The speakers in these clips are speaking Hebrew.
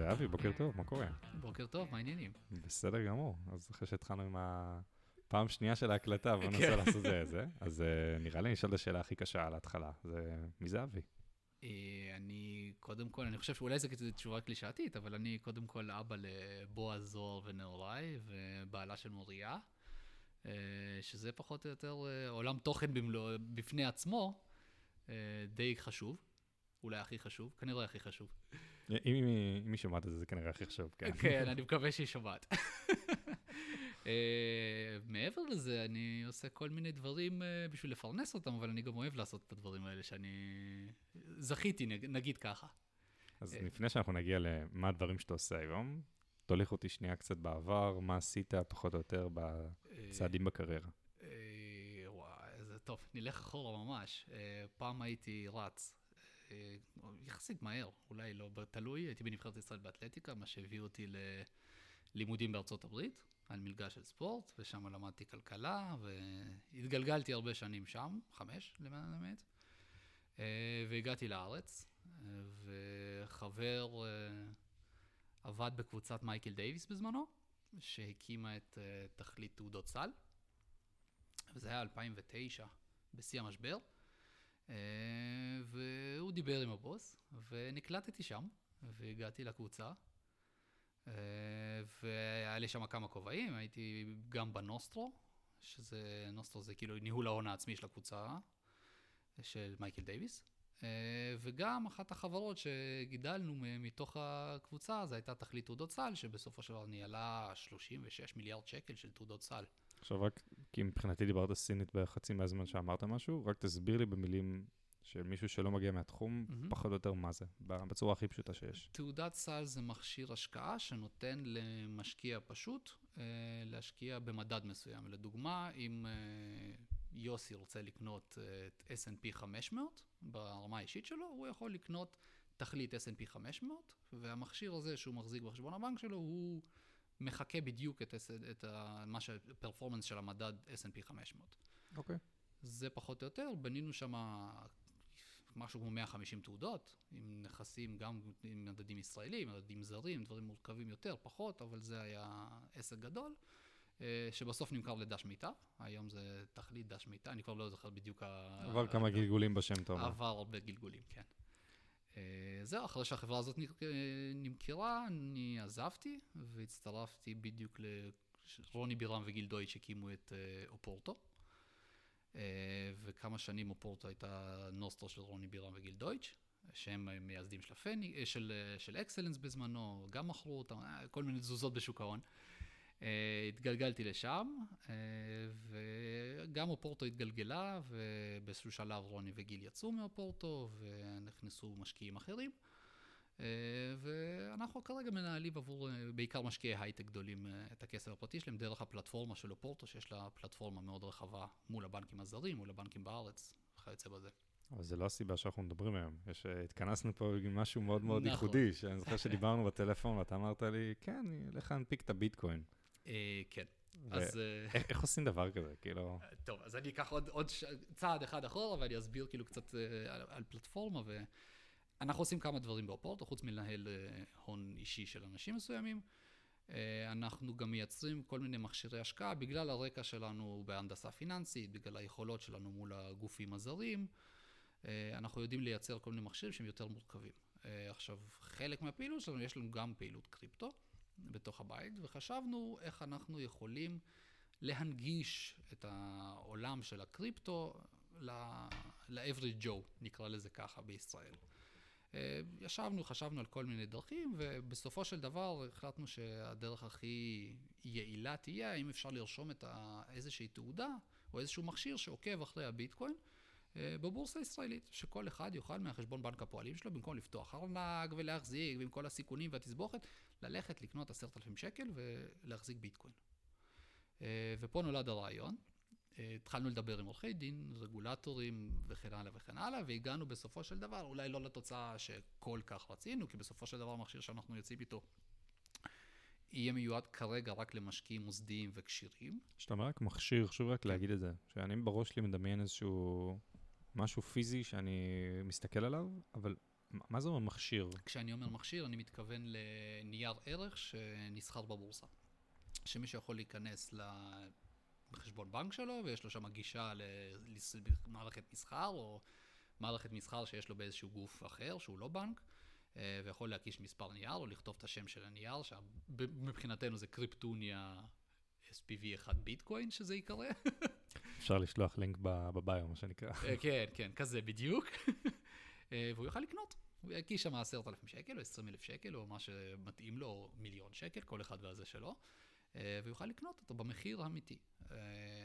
ואבי, בוקר טוב, מה קורה? בוקר טוב, מה העניינים? בסדר גמור. אז אחרי שהתחלנו עם הפעם שנייה של ההקלטה, בואו ננסה לעשות זה זה. אז אה, נראה לי נשאל את השאלה הכי קשה על ההתחלה. זה מי זה אבי? אה, אני, קודם כל, אני חושב שאולי זו תשובה קלישאתית, אבל אני קודם כל אבא לבועז זוהר ונעוריי, ובעלה של מוריה, אה, שזה פחות או יותר עולם תוכן במלוא, בפני עצמו, די חשוב. אולי הכי חשוב, כנראה הכי חשוב. אם היא שומעת את זה, זה כנראה הכי חשוב, כן. כן, אני מקווה שהיא שומעת. אה, מעבר לזה, אני עושה כל מיני דברים אה, בשביל לפרנס אותם, אבל אני גם אוהב לעשות את הדברים האלה שאני זכיתי, נגיד ככה. אז אה, לפני שאנחנו נגיע למה הדברים שאתה עושה היום, תוליך אותי שנייה קצת בעבר, מה עשית פחות או יותר בצעדים בקריירה. וואי, זה טוב, נלך אחורה ממש. פעם הייתי רץ, יחסית מהר, אולי לא, תלוי, הייתי בנבחרת ישראל באתלטיקה, מה שהביא אותי ללימודים בארצות הברית, על מלגה של ספורט, ושם למדתי כלכלה, והתגלגלתי הרבה שנים שם, חמש למען האמת, אה, והגעתי לארץ, וחבר אה, עבד בקבוצת מייקל דייוויס בזמנו, שהקימה את אה, תכלית תעודות סל, וזה היה 2009, בשיא המשבר. אה, והוא דיבר עם הבוס, ונקלטתי שם, והגעתי לקבוצה. אה, והיה לי שם כמה כובעים, הייתי גם בנוסטרו, שזה, נוסטרו זה כאילו ניהול ההון העצמי של הקבוצה, של מייקל דייוויס. אה, וגם אחת החברות שגידלנו מתוך הקבוצה, זו הייתה תכלית תעודות סל, שבסופו של דבר ניהלה 36 מיליארד שקל של תעודות סל. עכשיו רק, כי מבחינתי דיברת סינית בחצי מהזמן שאמרת משהו, רק תסביר לי במילים של מישהו שלא מגיע מהתחום, mm-hmm. פחות או יותר מה זה, בצורה הכי פשוטה שיש. תעודת סל זה מכשיר השקעה שנותן למשקיע פשוט אה, להשקיע במדד מסוים. לדוגמה, אם אה, יוסי רוצה לקנות את S&P 500 ברמה האישית שלו, הוא יכול לקנות תכלית S&P 500, והמכשיר הזה שהוא מחזיק בחשבון הבנק שלו, הוא... מחקה בדיוק את, את ה, מה שהפרפורמנס של המדד S&P 500. אוקיי. Okay. זה פחות או יותר, בנינו שם משהו כמו 150 תעודות, עם נכסים גם עם מדדים ישראלים, מדדים זרים, דברים מורכבים יותר, פחות, אבל זה היה עסק גדול, שבסוף נמכר לדש מיטה, היום זה תכלית דש מיטה, אני כבר לא זוכר בדיוק... עבר כמה גלגולים בשם, טוב. עבר הרבה גלגולים, כן. אה, זהו, אחרי שהחברה הזאת נמכרה, אני עזבתי והצטרפתי בדיוק לרוני בירם וגיל דויטש שהקימו את אה, אופורטו. אה, וכמה שנים אופורטו הייתה נוסטרו של רוני בירם וגיל דויטש, שהם מייסדים של, הפני, של, של אקסלנס בזמנו, גם מכרו אותם, כל מיני תזוזות בשוק ההון. אה, התגלגלתי לשם, אה, וגם אופורטו התגלגלה, ובאיזשהו שלב רוני וגיל יצאו מאופורטו, ונכנסו משקיעים אחרים. אה, ואנחנו כרגע מנהלים עבור בעיקר משקיעי הייטק גדולים את הכסף הפרטי שלהם דרך הפלטפורמה של אופורטו, שיש לה פלטפורמה מאוד רחבה מול הבנקים הזרים, מול הבנקים בארץ, וכיוצא בזה. אבל זה לא הסיבה שאנחנו מדברים היום. יש, התכנסנו פה עם משהו מאוד מאוד נכון. ייחודי, שאני זוכר שדיברנו בטלפון ואתה אמרת לי, כן, אני אלך להנפיק את הביטקוין. אה, כן. אז... אה, איך עושים דבר כזה? כאילו... טוב, אז אני אקח עוד צעד אחד אחורה ואני אסביר כאילו קצת אה, על פלטפורמה. ואנחנו עושים כמה דברים באופורטו, חוץ מלנהל הון אישי של אנשים מסוימים. אנחנו גם מייצרים כל מיני מכשירי השקעה בגלל הרקע שלנו בהנדסה פיננסית, בגלל היכולות שלנו מול הגופים הזרים. אנחנו יודעים לייצר כל מיני מכשירים שהם יותר מורכבים. עכשיו, חלק מהפעילות שלנו, יש לנו גם פעילות קריפטו. בתוך הבית, וחשבנו איך אנחנו יכולים להנגיש את העולם של הקריפטו ל-average Joe, נקרא לזה ככה, בישראל. אה, ישבנו, חשבנו על כל מיני דרכים, ובסופו של דבר החלטנו שהדרך הכי יעילה תהיה, האם אפשר לרשום את איזושהי תעודה או איזשהו מכשיר שעוקב אחרי הביטקוין. אה, בבורסה הישראלית, שכל אחד יוכל מהחשבון בנק הפועלים שלו, במקום לפתוח ארנק ולהחזיק, ועם כל הסיכונים והתסבוכת, ללכת לקנות עשרת אלפים שקל ולהחזיק ביטקוין. אה, ופה נולד הרעיון. אה, התחלנו לדבר עם עורכי דין, רגולטורים וכן הלאה וכן הלאה, והגענו בסופו של דבר, אולי לא לתוצאה שכל כך רצינו, כי בסופו של דבר המכשיר שאנחנו יוצאים איתו יהיה מיועד כרגע רק למשקיעים מוסדיים וכשירים. כשאתה אומר רק מכשיר, חשוב רק להגיד את זה, שאני בראש שלי מדמיין איזשהו משהו פיזי שאני מסתכל עליו, אבל מה זה אומר מכשיר? כשאני אומר מכשיר, אני מתכוון לנייר ערך שנסחר בבורסה. שמישהו יכול להיכנס לחשבון בנק שלו, ויש לו שם גישה למערכת מסחר, או מערכת מסחר שיש לו באיזשהו גוף אחר, שהוא לא בנק, אה, ויכול להקיש מספר נייר, או לכתוב את השם של הנייר, שמבחינתנו זה קריפטוניה SPV1 ביטקוין, שזה ייקרא. אפשר לשלוח לינק בביו, מה שנקרא. אה, כן, כן, כזה בדיוק. אה, והוא יוכל לקנות. הוא יקיש שם עשרת אלפים שקל, או עשרים אלף שקל, או מה שמתאים לו, מיליון שקל, כל אחד והזה שלו, ויוכל לקנות אותו במחיר האמיתי.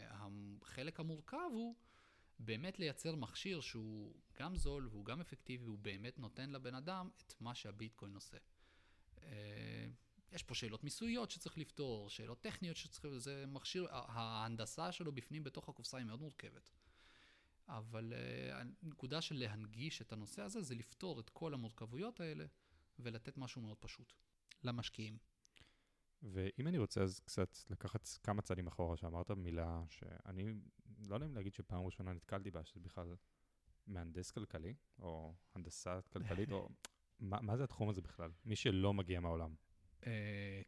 החלק המורכב הוא באמת לייצר מכשיר שהוא גם זול והוא גם אפקטיבי, והוא באמת נותן לבן אדם את מה שהביטקוין עושה. אה, יש פה שאלות מיסויות שצריך לפתור, שאלות טכניות שצריך, זה מכשיר, ההנדסה שלו בפנים בתוך הקופסה היא מאוד מורכבת. אבל uh, הנקודה של להנגיש את הנושא הזה זה לפתור את כל המורכבויות האלה ולתת משהו מאוד פשוט למשקיעים. ואם אני רוצה אז קצת לקחת כמה צעדים אחורה, שאמרת מילה שאני לא אם להגיד שפעם ראשונה נתקלתי בה, שזה בכלל מהנדס כלכלי, או הנדסה כלכלית, או מה, מה זה התחום הזה בכלל? מי שלא מגיע מהעולם. Uh,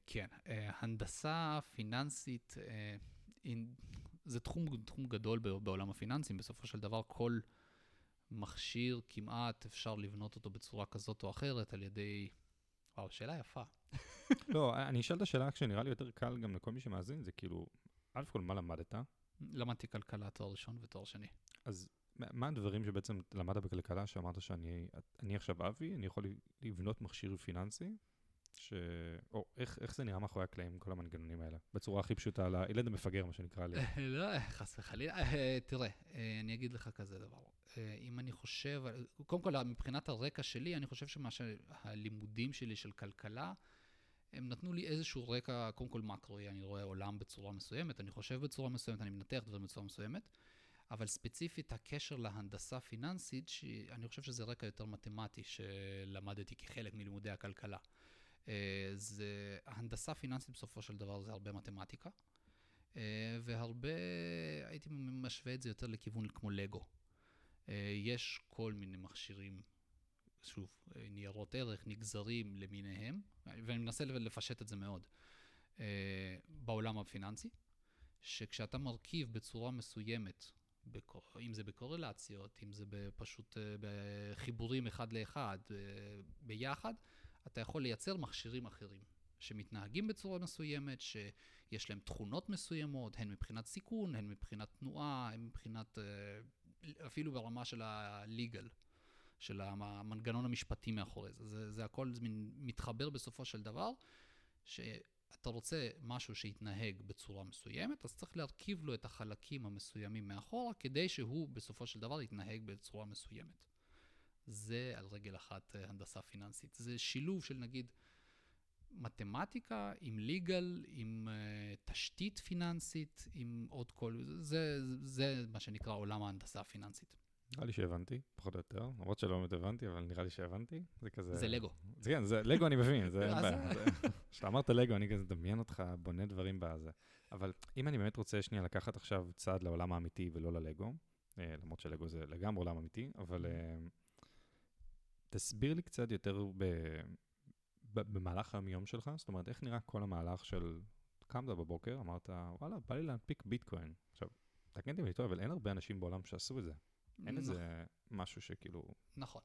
כן, uh, הנדסה פיננסית, uh, in, זה תחום, תחום גדול בעולם הפיננסים. בסופו של דבר, כל מכשיר כמעט אפשר לבנות אותו בצורה כזאת או אחרת על ידי... וואו, שאלה יפה. לא, אני אשאל את השאלה שנראה לי יותר קל גם לכל מי שמאזין, זה כאילו, א' כל מה למדת? למדתי כלכלה תואר ראשון ותואר שני. אז מה הדברים שבעצם למדת בכלכלה, שאמרת שאני אני עכשיו אבי, אני יכול לבנות מכשיר פיננסי, ש... או איך, איך זה נראה מאחורי הקלעים, כל המנגנונים האלה, בצורה הכי פשוטה, לילד המפגר, מה שנקרא לי. לא, חס וחלילה. אה, תראה, אה, אני אגיד לך כזה דבר. אה, אם אני חושב, קודם כל, מבחינת הרקע שלי, אני חושב שמה שהלימודים שלי של כלכלה, הם נתנו לי איזשהו רקע, קודם כל מקרואי, אני רואה עולם בצורה מסוימת, אני חושב בצורה מסוימת, אני מנתח דברים בצורה מסוימת, אבל ספציפית הקשר להנדסה פיננסית, שאני חושב שזה רקע יותר מתמטי שלמדתי כחלק מלימודי הכלכלה. אה, זה, הנדסה פיננסית בסופו של דבר זה הרבה מתמטיקה, אה, והרבה, הייתי משווה את זה יותר לכיוון כמו לגו. אה, יש כל מיני מכשירים שוב, ניירות ערך, נגזרים למיניהם, ואני מנסה לפשט את זה מאוד, בעולם הפיננסי, שכשאתה מרכיב בצורה מסוימת, אם זה בקורלציות, אם זה פשוט בחיבורים אחד לאחד, ביחד, אתה יכול לייצר מכשירים אחרים, שמתנהגים בצורה מסוימת, שיש להם תכונות מסוימות, הן מבחינת סיכון, הן מבחינת תנועה, הן מבחינת, אפילו ברמה של ה-legal. של המנגנון המשפטי מאחורי זה. זה, זה הכל מתחבר בסופו של דבר, שאתה רוצה משהו שיתנהג בצורה מסוימת, אז צריך להרכיב לו את החלקים המסוימים מאחורה, כדי שהוא בסופו של דבר יתנהג בצורה מסוימת. זה על רגל אחת אה, הנדסה פיננסית. זה שילוב של נגיד מתמטיקה עם ליגל, עם uh, תשתית פיננסית, עם עוד כל... זה, זה מה שנקרא עולם ההנדסה הפיננסית. נראה לי שהבנתי, פחות או יותר, למרות שלא באמת הבנתי, אבל נראה לי שהבנתי. זה כזה... זה לגו. זה כן, זה לגו אני מבין, זה אין בעיה. כשאתה אמרת לגו, אני כזה מדמיין אותך, בונה דברים בזה. אבל אם אני באמת רוצה שנייה לקחת עכשיו צעד לעולם האמיתי ולא ללגו, אה, למרות שלגו זה לגמרי עולם אמיתי, אבל אה, תסביר לי קצת יותר במהלך היום-יום שלך, זאת אומרת, איך נראה כל המהלך של קמת בבוקר, אמרת, וואלה, בא לי להנפיק ביטקוין. עכשיו, תקן אותי אם אני טועה, אבל אין הרבה אנשים בעולם שעשו את זה. אין איזה משהו שכאילו... נכון.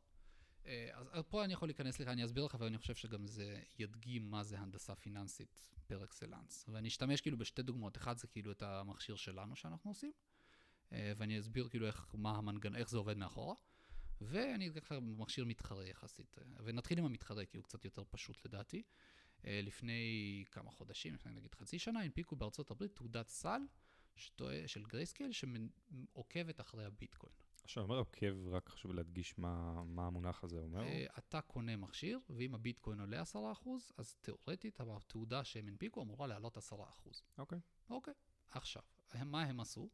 אה, אז פה אני יכול להיכנס לך, אני אסביר לך, ואני חושב שגם זה ידגים מה זה הנדסה פיננסית פר אקסלנס. ואני אשתמש כאילו בשתי דוגמאות. אחד זה כאילו את המכשיר שלנו שאנחנו עושים, אה, ואני אסביר כאילו איך, מה המנגנון, איך זה עובד מאחורה. ואני אלך למכשיר מתחרה יחסית. אה, ונתחיל עם המתחרה, כי הוא קצת יותר פשוט לדעתי. לפני כמה חודשים, נגיד חצי שנה, הנפיקו בארצות הברית תעודת סל של גרייסקייל שעוקבת אחרי הביטקוין. עכשיו, אומר עוקב, רק חשוב להדגיש מה, מה המונח הזה אומר. אה, אתה קונה מכשיר, ואם הביטקוין עולה 10%, אז תאורטית התעודה שהם הנפיקו אמורה לעלות 10%. אוקיי. Okay. אוקיי. Okay. עכשיו, מה הם עשו?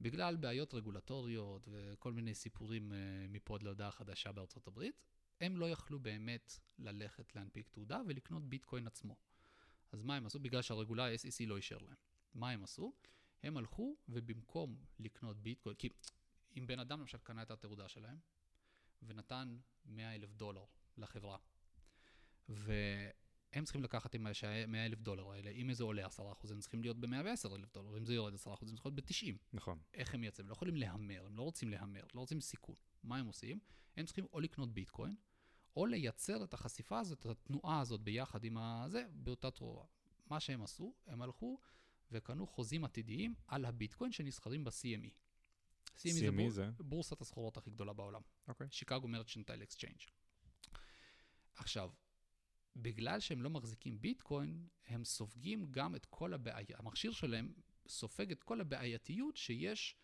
בגלל בעיות רגולטוריות וכל מיני סיפורים uh, מפה עד להודעה חדשה בארצות הברית, הם לא יכלו באמת ללכת להנפיק תעודה ולקנות ביטקוין עצמו. אז מה הם עשו? בגלל שהרגולה SEC לא אישר להם. מה הם עשו? הם הלכו ובמקום לקנות ביטקוין, כי אם בן אדם למשל קנה את התעודה שלהם, ונתן 100 אלף דולר לחברה. והם צריכים לקחת עם ה-100 אלף דולר האלה, אם זה עולה 10 אחוז, הם צריכים להיות ב-110 אלף דולר, אם זה יורד 10 אחוז, הם צריכים להיות ב-90. נכון. איך הם יוצאים? הם לא יכולים להמר, הם לא רוצים להמר, לא רוצים סיכון. מה הם עושים? הם צריכים או לקנות ביטקוין, או לייצר את החשיפה הזאת, את התנועה הזאת ביחד עם הזה, באותה תנועה. מה שהם עשו, הם הלכו וקנו חוזים עתידיים על הביטקוין שנסחרים ב-CME. CME, זה, CME בור... זה? בורסת הסחורות הכי גדולה בעולם. אוקיי. Chicago Mercantile Exchange. עכשיו, בגלל שהם לא מחזיקים ביטקוין, הם סופגים גם את כל הבעיה, המכשיר שלהם סופג את כל הבעייתיות שיש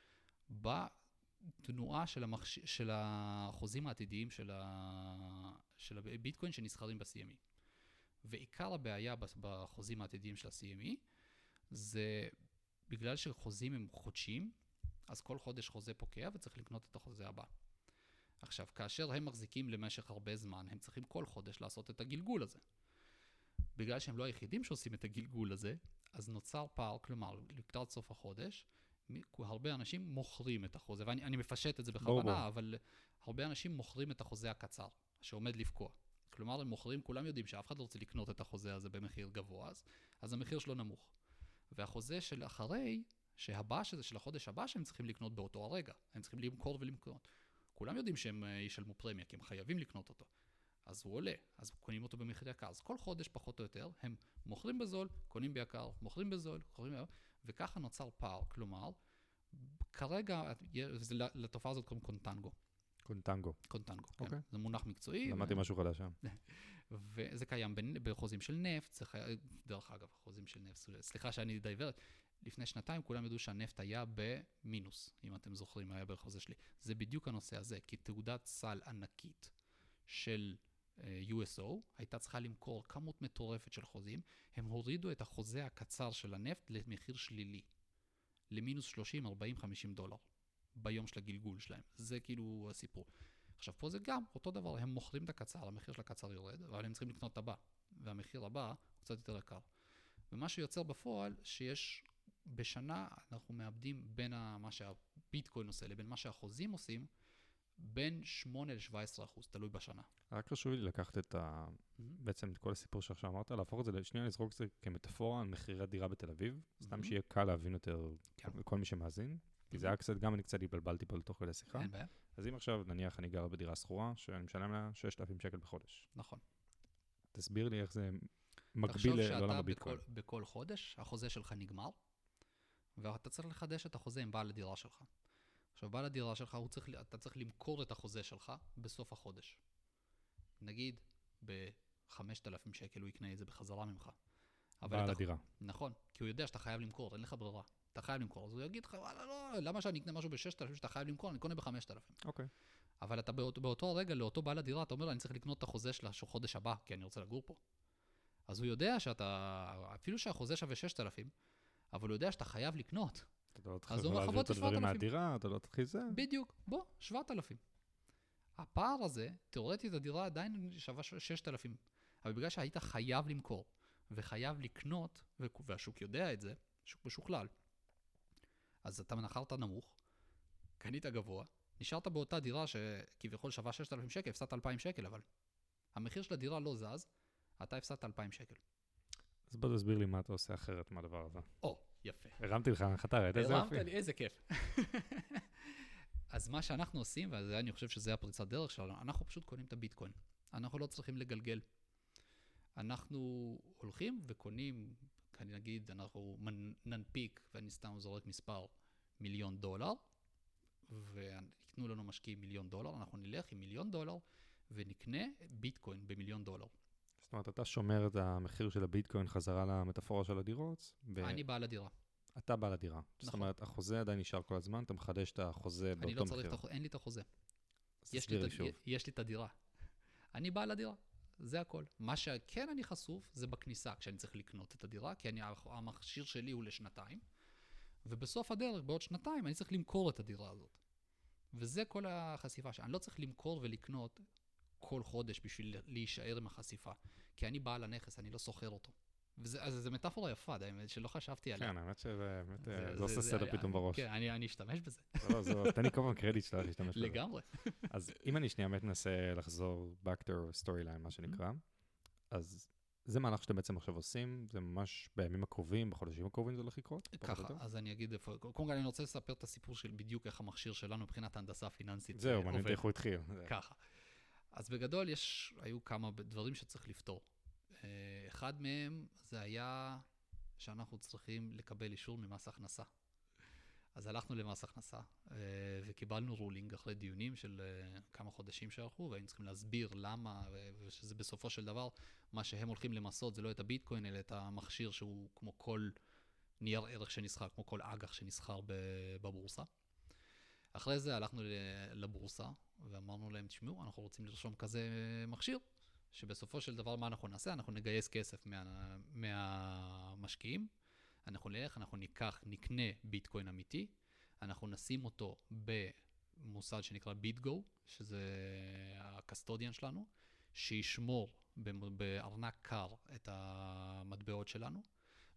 בתנועה של, המחש... של החוזים העתידיים של, ה... של הביטקוין שנסחרים ב-CME. ועיקר הבעיה בחוזים העתידיים של ה-CME זה בגלל שחוזים הם חודשיים, אז כל חודש חוזה פוקע וצריך לקנות את החוזה הבא. עכשיו, כאשר הם מחזיקים למשך הרבה זמן, הם צריכים כל חודש לעשות את הגלגול הזה. בגלל שהם לא היחידים שעושים את הגלגול הזה, אז נוצר פער, כלומר, לקראת סוף החודש, הרבה אנשים מוכרים את החוזה, ואני מפשט את זה בכוונה, אבל הרבה אנשים מוכרים את החוזה הקצר, שעומד לפקוע. כלומר, הם מוכרים, כולם יודעים שאף אחד לא רוצה לקנות את החוזה הזה במחיר גבוה, אז, אז המחיר שלו נמוך. והחוזה של אחרי, שהבא שזה של החודש הבא, שהם צריכים לקנות באותו הרגע. הם צריכים למכור ולמכור. כולם יודעים שהם ישלמו פרמיה, כי הם חייבים לקנות אותו. אז הוא עולה, אז קונים אותו במחיר יקר. אז כל חודש, פחות או יותר, הם מוכרים בזול, קונים ביקר, מוכרים בזול, קונים ביקר, וככה נוצר פער. כלומר, כרגע, לתופעה הזאת קוראים קונטנגו. קונטנגו. קונטנגו, כן. אוקיי. זה מונח מקצועי. למדתי משהו חדש שם. וזה קיים בחוזים של נפט, זה חי... דרך אגב, חוזים של נפט, סליחה שאני דייברט, לפני שנתיים כולם ידעו שהנפט היה במינוס, אם אתם זוכרים, היה בחוזה שלי. זה בדיוק הנושא הזה, כי תעודת סל ענקית של אה, USO הייתה צריכה למכור כמות מטורפת של חוזים, הם הורידו את החוזה הקצר של הנפט למחיר שלילי, למינוס 30, 40, 50 דולר, ביום של הגלגול שלהם. זה כאילו הסיפור. עכשיו, פה זה גם אותו דבר, הם מוכרים את הקצר, המחיר של הקצר יורד, אבל הם צריכים לקנות את הבא, והמחיר הבא הוא קצת יותר יקר. ומה שיוצר בפועל, שיש בשנה, אנחנו מאבדים בין מה שהביטקוין עושה לבין מה שהחוזים עושים, בין 8 ל-17 אחוז, תלוי בשנה. רק חשוב לי לקחת את ה... Mm-hmm. בעצם את כל הסיפור שעכשיו אמרת, להפוך את זה, שנייה לזרוק את זה כמטאפורה על מחירי דירה בתל אביב, mm-hmm. סתם שיהיה קל להבין יותר כן. לכל מי שמאזין. כי זה היה קצת, גם אני קצת התבלבלתי פה לתוך כדי שיחה. אין בעיה. אז אם עכשיו, נניח אני גר בדירה שכורה, שאני משלם לה 6,000 שקל בחודש. נכון. תסביר לי איך זה מקביל לעולם הביטקוין. תחשוב שאתה בכל חודש, החוזה שלך נגמר, ואתה צריך לחדש את החוזה עם בעל הדירה שלך. עכשיו, בעל הדירה שלך, צריך, אתה צריך למכור את החוזה שלך בסוף החודש. נגיד, ב-5,000 שקל הוא יקנה את זה בחזרה ממך. בעל הדירה. נכון, כי הוא יודע שאתה חייב למכור, אין לך ברירה. אתה חייב למכור. אז הוא יגיד לך, וואלה, לא, למה שאני אקנה משהו ב-6,000 שאתה חייב למכור, אני קונה ב-5,000. אוקיי. אבל אתה באות, באותו הרגע, לאותו בעל הדירה, אתה אומר לו, אני צריך לקנות את החוזה של החודש הבא, כי אני רוצה לגור פה. אז הוא יודע שאתה, אפילו שהחוזה שווה 6,000, אבל הוא יודע שאתה חייב לקנות. אתה לא צריך להעביר את הדברים מהדירה, אתה לא תתחיל זה. בדיוק, בוא, 7,000. הפער הזה, תאורטית הדירה עדיין שווה 6,000, אבל בגלל שהיית חייב למכור וחייב לקנות, והשוק יודע את זה, שוק משוכלל, אז אתה מנחרת נמוך, קנית גבוה, נשארת באותה דירה שכביכול שווה 6,000 שקל, הפסדת 2,000 שקל, אבל המחיר של הדירה לא זז, אתה הפסדת 2,000 שקל. אז בוא תסביר לי מה אתה עושה אחרת מהדבר הזה. או, יפה. הרמתי לך הנחתה, ראית איזה יופי? הרמת לי, איזה כיף. אז מה שאנחנו עושים, ואני חושב שזה הפריצת דרך שלנו, אנחנו פשוט קונים את הביטקוין. אנחנו לא צריכים לגלגל. אנחנו הולכים וקונים, נגיד, אנחנו ננפיק, ואני סתם זורק מספר, מיליון דולר, וייתנו לנו משקיעים מיליון דולר, אנחנו נלך עם מיליון דולר ונקנה ביטקוין במיליון דולר. זאת אומרת, אתה שומר את המחיר של הביטקוין חזרה למטאפורה של הדירות? ב... אני בעל הדירה. אתה בעל הדירה. נכון. זאת אומרת, החוזה עדיין נשאר כל הזמן, אתה מחדש את החוזה באותו מחיר. אני לא צריך את אין לי את החוזה. יש לי, שוב. יש לי את הדירה. אני בעל הדירה, זה הכל. מה שכן אני חשוף זה בכניסה, כשאני צריך לקנות את הדירה, כי אני, המכשיר שלי הוא לשנתיים, ובסוף הדרך, בעוד שנתיים, אני צריך למכור את הדירה הזאת. וזה כל החשיפה שאני לא צריך למכור ולקנות כל חודש בשביל להישאר עם החשיפה. כי אני בעל הנכס, אני לא סוחר אותו. וזו מטאפורה יפה, האמת, שלא חשבתי עליה. כן, האמת שזה באמת, זה עושה סדר פתאום בראש. כן, אני אשתמש בזה. לא, לא, תן לי כל פעם קרדיט שאתה להשתמש בזה. לגמרי. אז אם אני שנייה באמת מנסה לחזור back to storyline, מה שנקרא, אז זה מהלך שאתם בעצם עכשיו עושים, זה ממש בימים הקרובים, בחודשים הקרובים זה הולך לקרות? ככה, אז אני אגיד איפה, קודם כל אני רוצה לספר את הסיפור של בדיוק איך המכשיר שלנו מבחינת ההנדסה הפיננסית זהו, מעניין איך הוא התחיל. ככה. אז בגדול יש, היו כמה דברים שצריך לפתור. אה, אחד מהם זה היה שאנחנו צריכים לקבל אישור ממס הכנסה. אז הלכנו למס הכנסה, אה, וקיבלנו רולינג אחרי דיונים של אה, כמה חודשים שערכו, והיינו צריכים להסביר למה, ושזה בסופו של דבר, מה שהם הולכים למסות זה לא את הביטקוין, אלא את המכשיר שהוא כמו כל נייר ערך שנסחר, כמו כל אג"ח שנסחר בבורסה. אחרי זה הלכנו לבורסה, ואמרנו להם, תשמעו, אנחנו רוצים לרשום כזה מכשיר, שבסופו של דבר, מה אנחנו נעשה? אנחנו נגייס כסף מה, מהמשקיעים. אנחנו נלך, אנחנו ניקח, נקנה ביטקוין אמיתי, אנחנו נשים אותו במוסד שנקרא ביטגו, שזה ה custodian שלנו, שישמור בארנק קר את המטבעות שלנו.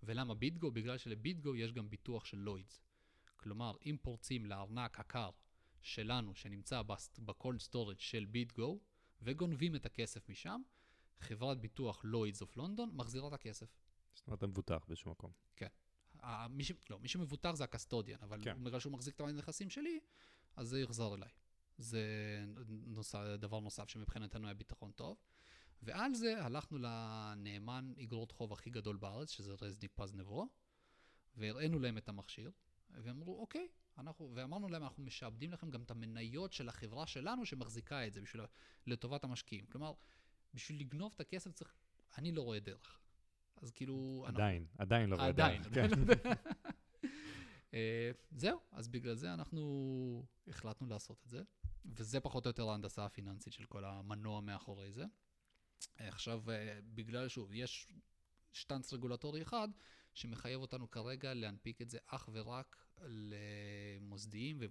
ולמה BitGo? בגלל של BitGo יש גם ביטוח של Lloyd's. כלומר, אם פורצים לארנק הקר שלנו, שנמצא ב cold storage של BitGo, וגונבים את הכסף משם, חברת ביטוח Lloyd's of London מחזירה את הכסף. זאת אומרת, אתה מבוטח באיזשהו מקום. כן. מי, ש... לא, מי שמבוטח זה ה custodian, אבל כן. בגלל שהוא מחזיק את הנכסים שלי, אז זה יחזר אליי. זה נוס... דבר נוסף שמבחינתנו היה ביטחון טוב. ועל זה הלכנו לנאמן אגרות חוב הכי גדול בארץ, שזה רזניק פז נבו, והראינו להם את המכשיר, והם אמרו, אוקיי, אנחנו, ואמרנו להם, אנחנו משעבדים לכם גם את המניות של החברה שלנו שמחזיקה את זה בשביל, לטובת המשקיעים. כלומר, בשביל לגנוב את הכסף צריך, אני לא רואה דרך. אז כאילו... עדיין, אנחנו... עדיין לא רואה עדיין, דרך. עדיין, כן. עדיין. אה, זהו, אז בגלל זה אנחנו החלטנו לעשות את זה, וזה פחות או יותר ההנדסה הפיננסית של כל המנוע מאחורי זה. עכשיו, אה, בגלל, שוב, יש שטנץ רגולטורי אחד שמחייב אותנו כרגע להנפיק את זה אך ורק למוסדיים,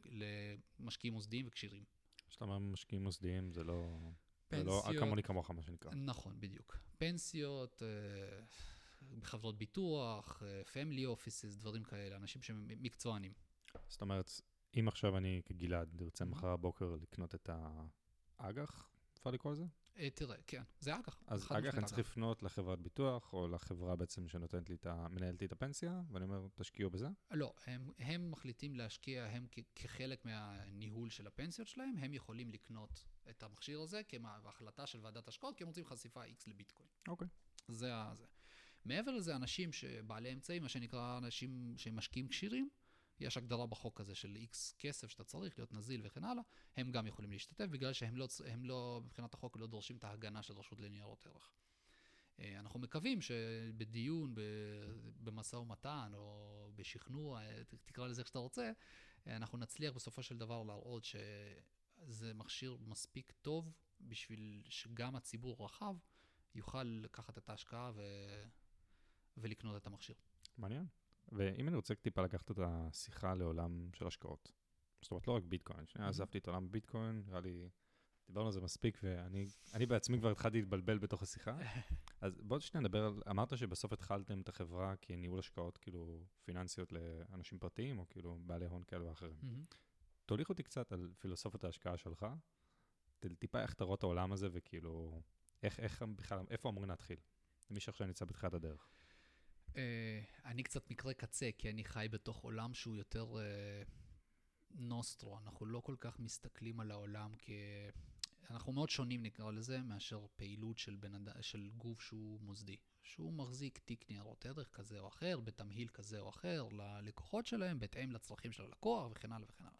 למשקיעים מוסדיים וכשירים. כשאתה אומר משקיעים מוסדיים, זה לא... פנסיות... זה לא כמוני כמוך, מה שנקרא. נכון, בדיוק. פנסיות, אה, חברות ביטוח, פמילי אופיסס, דברים כאלה, אנשים שהם מקצוענים. זאת אומרת, אם עכשיו אני כגלעד ארצה מחר בבוקר לקנות את האג"ח, אפשר לקרוא לזה? אה, תראה, כן, זה אג"ח. אז אג"ח אני צריך לפנות לחברת ביטוח, או לחברה בעצם שנותנת לי את ה... מנהלת לי את הפנסיה, ואני אומר, תשקיעו בזה? לא, הם, הם מחליטים להשקיע, הם כ- כחלק מהניהול של הפנסיות שלהם, הם יכולים לקנות את המכשיר הזה כהחלטה של ועדת השקעות, כי הם רוצים חשיפה X לביטקוין. אוקיי. זה ה... מעבר לזה, אנשים שבעלי אמצעים, מה שנקרא אנשים שהם משקיעים כשירים, יש הגדרה בחוק הזה של איקס כסף שאתה צריך להיות נזיל וכן הלאה, הם גם יכולים להשתתף בגלל שהם לא, הם לא מבחינת החוק, לא דורשים את ההגנה של רשות לניירות ערך. אה, אנחנו מקווים שבדיון, במשא ומתן או בשכנוע, תקרא לזה איך שאתה רוצה, אה, אנחנו נצליח בסופו של דבר להראות שזה מכשיר מספיק טוב בשביל שגם הציבור הרחב יוכל לקחת את ההשקעה ו... ולקנות את המכשיר. מעניין. ואם אני רוצה טיפה לקחת את השיחה לעולם של השקעות, זאת אומרת, לא רק ביטקוין, שנייה עזבתי את עולם ביטקוין, נראה לי, דיברנו על זה מספיק, ואני בעצמי כבר התחלתי להתבלבל בתוך השיחה. אז בואו שנייה נדבר על, אמרת שבסוף התחלתם את החברה כניהול השקעות, כאילו, פיננסיות לאנשים פרטיים, או כאילו בעלי הון כאלה ואחרים. תוליך אותי קצת על פילוסופת ההשקעה שלך, טיפה איך אתה רואה את העולם הזה, וכאילו, איך, איך בכלל, איפה אמורים להתחיל? למי שעכשיו נמצא בתחילת הדרך. Uh, אני קצת מקרה קצה, כי אני חי בתוך עולם שהוא יותר uh, נוסטרו. אנחנו לא כל כך מסתכלים על העולם כ... אנחנו מאוד שונים, נקרא לזה, מאשר פעילות של, בנד... של גוף שהוא מוסדי. שהוא מחזיק תיק ניירות ערך כזה או אחר, בתמהיל כזה או אחר, ללקוחות שלהם, בהתאם לצרכים של הלקוח וכן הלאה וכן הלאה.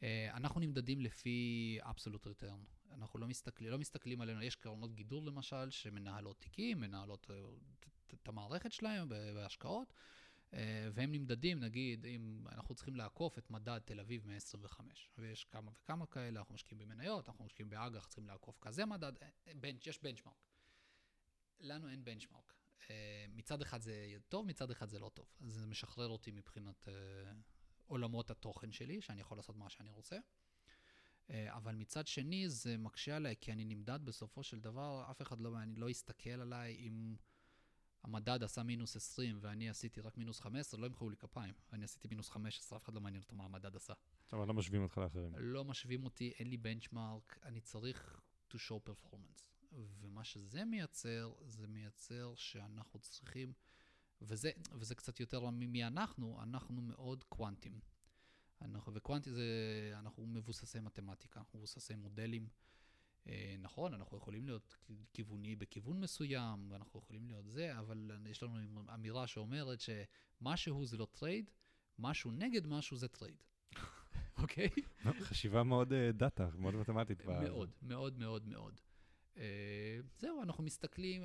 Uh, אנחנו נמדדים לפי absolute return. אנחנו לא מסתכלים, לא מסתכלים עלינו, יש קרנות גידור למשל, שמנהלות תיקים, מנהלות את המערכת שלהם בהשקעות, אה, והם נמדדים, נגיד, אם אנחנו צריכים לעקוף את מדד תל אביב 125, ויש כמה וכמה כאלה, אנחנו משקיעים במניות, אנחנו משקיעים באג"ח, צריכים לעקוף כזה מדד, אה, בנץ', יש בנצ'מרק. לנו אין בנצ'מרק. אה, מצד אחד זה טוב, מצד אחד זה לא טוב. אז זה משחרר אותי מבחינת עולמות התוכן שלי, שאני יכול לעשות מה שאני רוצה. אבל מצד שני זה מקשה עליי, כי אני נמדד בסופו של דבר, אף אחד לא, אני לא יסתכל עליי אם... המדד עשה מינוס 20 ואני עשיתי רק מינוס 15, לא ימחאו לי כפיים. אני עשיתי מינוס 15, אף אחד לא מעניין אותו מה המדד עשה. אבל לא משווים אותך לאחרים. לא משווים אותי, אין לי בנצ'מארק, אני צריך to show performance. ומה שזה מייצר, זה מייצר שאנחנו צריכים, וזה, וזה קצת יותר ממי אנחנו, אנחנו מאוד קוונטים. אנחנו, וקוונטי זה, אנחנו מבוססי מתמטיקה, מבוססי מודלים. אה, נכון, אנחנו יכולים להיות כיווני בכיוון מסוים, ואנחנו יכולים להיות זה, אבל יש לנו אמירה שאומרת שמשהו זה לא trade, משהו נגד משהו זה trade. אוקיי? חשיבה מאוד אה, data, מאוד מתמטית. מאוד, מאוד, מאוד, מאוד. אה, זהו, אנחנו מסתכלים,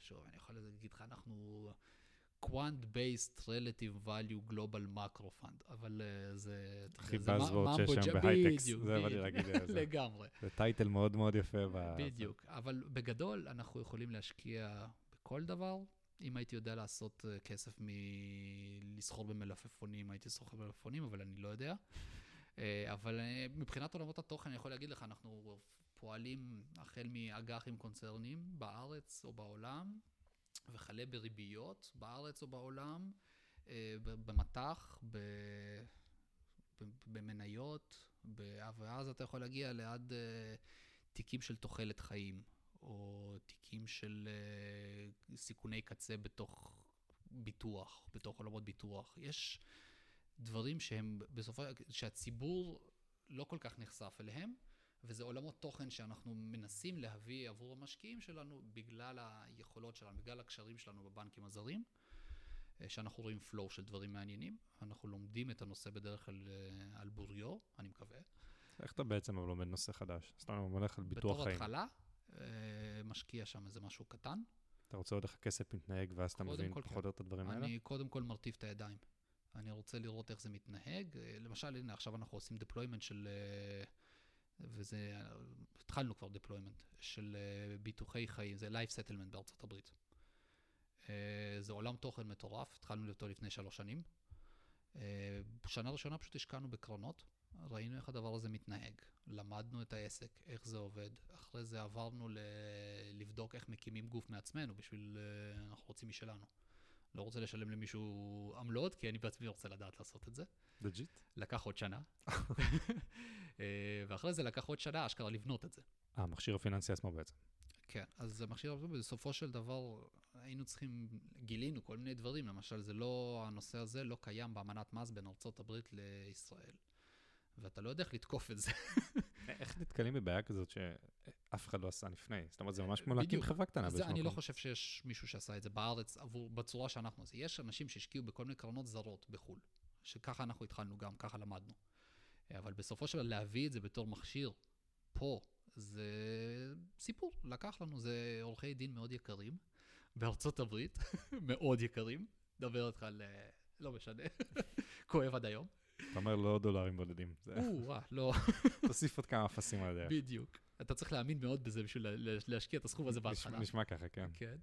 שוב, אני יכול להגיד לך, אנחנו quant-based relative value global macro fund, אבל זה... הכי buzzword שיש שם בהייטקס, זה מה להגיד. לגמרי. זה טייטל מאוד מאוד יפה. בדיוק, אבל בגדול אנחנו יכולים להשקיע בכל דבר. אם הייתי יודע לעשות כסף מלסחור במלפפונים, הייתי סוחר במלפפונים, אבל אני לא יודע. אבל מבחינת עולמות התוכן, אני יכול להגיד לך, אנחנו פועלים החל מאג"חים קונצרנים בארץ או בעולם, וכלה בריביות בארץ או בעולם, במטח, במניות, ואז אתה יכול להגיע לעד תיקים של תוחלת חיים, או תיקים של סיכוני קצה בתוך ביטוח, בתוך עולמות ביטוח. יש דברים שהם בסופו, שהציבור לא כל כך נחשף אליהם. וזה עולמות תוכן שאנחנו מנסים להביא עבור המשקיעים שלנו בגלל היכולות שלנו, בגלל הקשרים שלנו בבנקים הזרים, אה, שאנחנו רואים flow של דברים מעניינים. אנחנו לומדים את הנושא בדרך כלל אה, על בוריו, אני מקווה. איך אתה בעצם לומד נושא חדש? סתם הולך על ביטוח חיים. בתור התחלה, אה, משקיע שם איזה משהו קטן. אתה רוצה לראות איך הכסף מתנהג, ואז אתה מבין פחות או יותר את הדברים האלה? אני קודם כל מרטיב את הידיים. אני רוצה לראות איך זה מתנהג. למשל, הנה, עכשיו אנחנו עושים deployment של... וזה, התחלנו כבר deployment של אה, ביטוחי חיים, זה life settlement בארצות הברית. אה, זה עולם תוכן מטורף, התחלנו אותו לפני שלוש שנים. אה, שנה ראשונה פשוט השקענו בקרנות, ראינו איך הדבר הזה מתנהג, למדנו את העסק, איך זה עובד. אחרי זה עברנו ל... לבדוק איך מקימים גוף מעצמנו, בשביל, אנחנו רוצים משלנו. לא רוצה לשלם למישהו עמלות, כי אני בעצמי רוצה לדעת לעשות את זה. legit? לקח עוד שנה. אה, ואחרי זה לקח עוד שנה אשכרה לבנות את זה. אה, המכשיר הפיננסי עצמו בעצם. כן, אז המכשיר בסופו של דבר היינו צריכים, גילינו כל מיני דברים, למשל, זה לא, הנושא הזה לא קיים באמנת מס בין ארה"ב לישראל. ואתה לא יודע איך לתקוף את זה. איך נתקלים בבעיה כזאת שאף אחד לא עשה לפני? זאת אומרת, זה ממש כמו להקים חברה קטנה באיזשהו מקום. אני לא חושב שיש מישהו שעשה את זה בארץ עבור, בצורה שאנחנו עושים. יש אנשים שהשקיעו בכל מיני קרנות זרות בחו"ל, שככה אנחנו התחלנו גם, ככה למדנו. אבל בסופו של דבר להביא את זה בתור מכשיר פה, זה סיפור. לקח לנו, זה עורכי דין מאוד יקרים בארצות הברית, מאוד יקרים. מדבר איתך על, אה, לא משנה, כואב עד היום. אתה אומר לא דולרים בודדים. או, לא. תוסיף עוד כמה אפסים על הדרך. בדיוק. אתה צריך להאמין מאוד בזה בשביל להשקיע את הסכום הזה בהתחלה. נשמע ככה, כן. כן.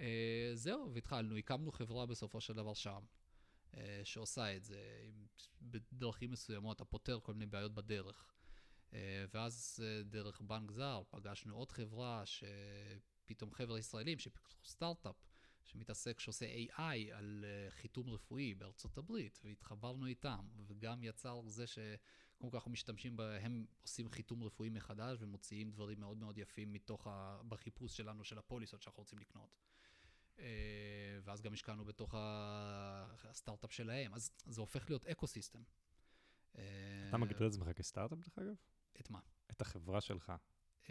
אה, זהו, והתחלנו, הקמנו חברה בסופו של דבר שם, אה, שעושה את זה. בדרכים מסוימות, אתה פותר כל מיני בעיות בדרך. אה, ואז דרך בנק זר פגשנו עוד חברה, שפתאום חבר'ה ישראלים שפיתחו סטארט-אפ. שמתעסק, שעושה AI על חיתום רפואי בארצות הברית, והתחברנו איתם, וגם יצר זה שקודם כל אנחנו משתמשים בהם, עושים חיתום רפואי מחדש ומוציאים דברים מאוד מאוד יפים מתוך, ה, בחיפוש שלנו של הפוליסות שאנחנו רוצים לקנות. Uh, ואז גם השקענו בתוך הסטארט-אפ שלהם, אז זה הופך להיות ecosystem. אתה מגדיר את עצמך כסטארט-אפ דרך אגב? את מה? את החברה שלך.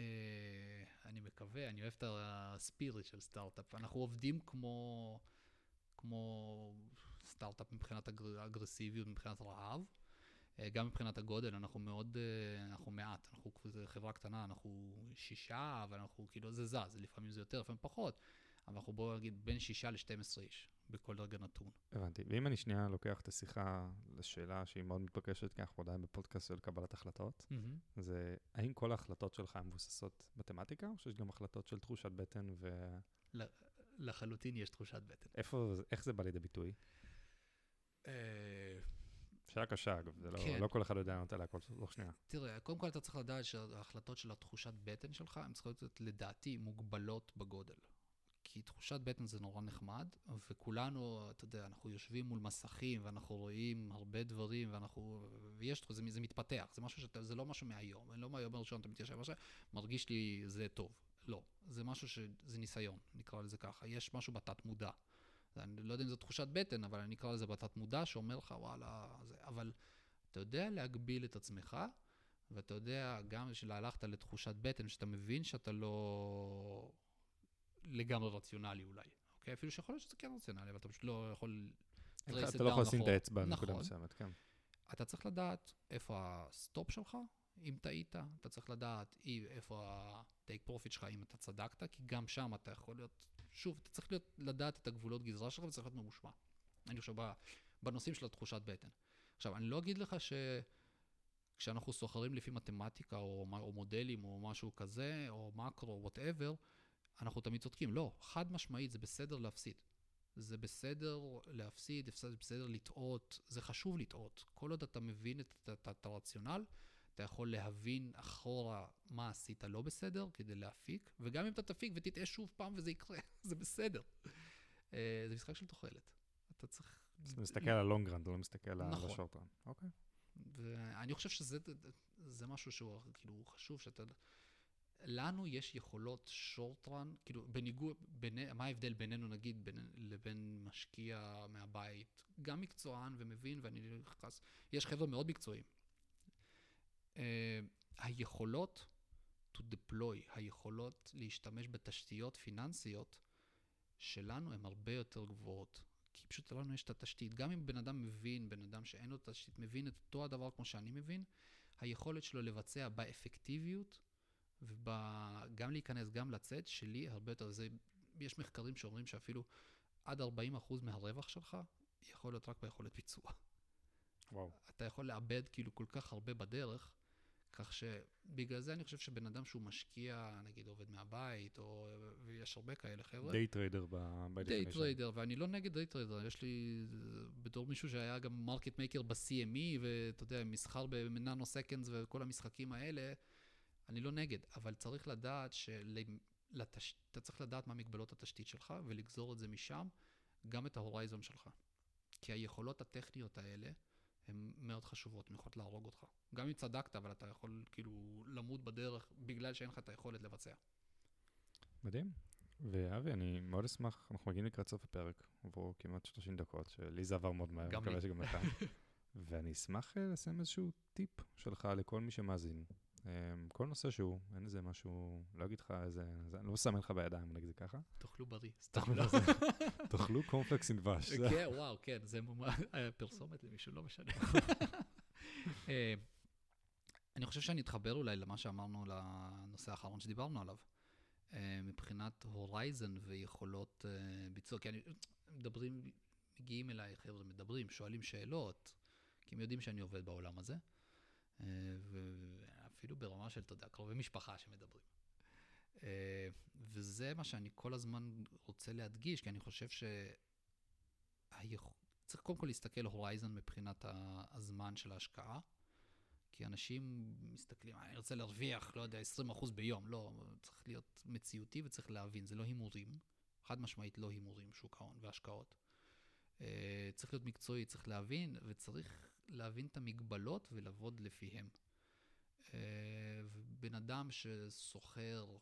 אה, אני מקווה, אני אוהב את ה spirit של סטארט-אפ. אנחנו עובדים כמו, כמו סטארט-אפ מבחינת אגרסיביות, מבחינת רעב. אה, גם מבחינת הגודל, אנחנו מאוד, אה, אנחנו מעט, אנחנו חברה קטנה, אנחנו שישה, אבל אנחנו כאילו, זה זז, לפעמים זה יותר, לפעמים פחות, אבל אנחנו בואו נגיד בין שישה ל-12 איש. בכל רגע נתון. הבנתי. ואם אני שנייה לוקח את השיחה לשאלה שהיא מאוד מתבקשת, כי אנחנו עדיין בפודקאסט של קבלת החלטות, mm-hmm. זה האם כל ההחלטות שלך הן מבוססות מתמטיקה, או שיש גם החלטות של תחושת בטן ו... לחלוטין יש תחושת בטן. איפה, איך זה בא לידי ביטוי? אה, שאלה קשה, אגב, זה לא, כן. לא כל אחד יודע לענות עליה כל לא שנייה. תראה, קודם כל אתה צריך לדעת שההחלטות של התחושת בטן שלך, הן צריכות להיות לדעתי מוגבלות בגודל. כי תחושת בטן זה נורא נחמד, וכולנו, אתה יודע, אנחנו יושבים מול מסכים, ואנחנו רואים הרבה דברים, ואנחנו, ויש, זה, זה מתפתח, זה משהו שאתה, זה לא משהו מהיום, אני לא מהיום הראשון אתה מתיישב, עכשיו, מרגיש לי זה טוב. לא, זה משהו ש... זה ניסיון, נקרא לזה ככה. יש משהו בתת מודע. אני לא יודע אם זו תחושת בטן, אבל אני אקרא לזה בתת מודע, שאומר לך, וואלה, זה... אבל אתה יודע להגביל את עצמך, ואתה יודע, גם כשהלכת לתחושת בטן, שאתה מבין שאתה לא לגמרי רציונלי אולי, אוקיי? אפילו שיכול להיות שזה כן רציונלי, אבל אתה פשוט לא יכול... אתה לא יכול לשים את האצבע בנקודה נכון. מסוימת, כן. אתה צריך לדעת איפה ה stop שלך, אם טעית, אתה צריך לדעת איפה ה-take profit שלך, אם אתה צדקת, כי גם שם אתה יכול להיות, שוב, אתה צריך להיות, לדעת את הגבולות גזרה שלך וצריך להיות ממושמע. אני חושב, בנושאים של התחושת בטן. עכשיו, אני לא אגיד לך שכשאנחנו סוחרים לפי מתמטיקה או, או מודלים או משהו כזה, או מקרו, או whatever, אנחנו תמיד צודקים. לא, חד משמעית, זה בסדר להפסיד. זה בסדר להפסיד, זה בסדר לטעות, זה חשוב לטעות. כל עוד אתה מבין את, את, את, את הרציונל, אתה יכול להבין אחורה מה עשית לא בסדר כדי להפיק, וגם אם אתה תפיק ותטעה שוב פעם וזה יקרה, זה בסדר. אה, זה משחק של תוחלת. אתה צריך... אתה מסתכל על הלונגרנד, אתה לא מסתכל על נכון. השורטרן. אוקיי. ואני חושב שזה משהו שהוא כאילו חשוב, שאתה... לנו יש יכולות שורטרן, כאילו בניגוד, בין, מה ההבדל בינינו נגיד בין, לבין משקיע מהבית, גם מקצוען ומבין, ואני נכנס, יש חבר'ה מאוד מקצועיים, uh, היכולות to deploy, היכולות להשתמש בתשתיות פיננסיות שלנו הן הרבה יותר גבוהות. כי פשוט לנו יש את התשתית. גם אם בן אדם מבין, בן אדם שאין לו תשתית, מבין את אותו הדבר כמו שאני מבין, היכולת שלו לבצע באפקטיביות, וגם להיכנס, גם לצאת, שלי הרבה יותר. זה, יש מחקרים שאומרים שאפילו עד 40% מהרווח שלך יכול להיות רק ביכולת ביצוע. וואו. אתה יכול לאבד כאילו כל כך הרבה בדרך, כך שבגלל זה אני חושב שבן אדם שהוא משקיע, נגיד עובד מהבית, או ויש הרבה כאלה חבר'ה. day trader ב day trader, ואני לא נגד day trader, יש לי, בתור מישהו שהיה גם market maker ב-CME, ואתה יודע, מסחר ב nanoseconds וכל המשחקים האלה, אני לא נגד, אבל צריך לדעת של... לתש... אתה צריך לדעת מה מגבלות התשתית שלך ולגזור את זה משם, גם את ההורייזון שלך. כי היכולות הטכניות האלה, הן מאוד חשובות, הן יכולות להרוג אותך. גם אם צדקת, אבל אתה יכול כאילו למות בדרך בגלל שאין לך את היכולת לבצע. מדהים. ואבי, אני מאוד אשמח, אנחנו מגיעים לקראת סוף הפרק, עברו כמעט 30 דקות, שלי זה עבר מאוד מהר, גם. מקווה שגם לך. ואני אשמח אה, לסיים איזשהו טיפ שלך לכל מי שמאזין. אמ, כל נושא שהוא, אין איזה משהו, לא אגיד לך איזה, אני לא מסמן לך בידיים, נגיד זה ככה. תאכלו בריא, סתם לא. תאכלו קורנפלקס עם דבש. כן, וואו, כן, זה פרסומת למישהו, לא משנה. אה, אני חושב שאני אתחבר אולי למה שאמרנו לנושא האחרון שדיברנו עליו. אה, מבחינת הורייזן ויכולות אה, ביצוע, כי אני, מדברים, מגיעים אליי חבר'ה, מדברים, שואלים שאלות, כי הם יודעים שאני עובד בעולם הזה. ואפילו ברמה של, אתה יודע, קרובי משפחה שמדברים. אה, וזה מה שאני כל הזמן רוצה להדגיש, כי אני חושב ש... צריך קודם כל להסתכל הורייזן מבחינת הזמן של ההשקעה, כי אנשים מסתכלים, אני רוצה להרוויח, לא יודע, 20% ביום. לא, צריך להיות מציאותי וצריך להבין, זה לא הימורים, חד משמעית לא הימורים, שוק ההון והשקעות. אה, צריך להיות מקצועי, צריך להבין, וצריך להבין את המגבלות ולעבוד לפיהם. אה, בן אדם שסוחר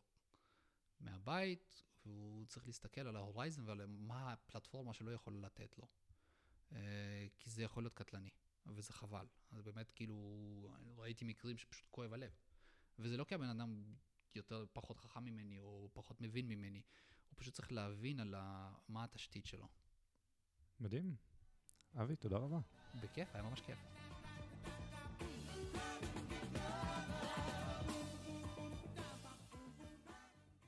מהבית, והוא צריך להסתכל על ההורייזן ועל מה הפלטפורמה שלא יכולה לתת לו. אה, כי זה יכול להיות קטלני, וזה חבל. אז באמת, כאילו, ראיתי מקרים שפשוט כואב הלב. וזה לא כי הבן אדם יותר, פחות חכם ממני, או פחות מבין ממני, הוא פשוט צריך להבין על מה התשתית שלו. מדהים. אבי, תודה רבה. בכיף, היה ממש כיף.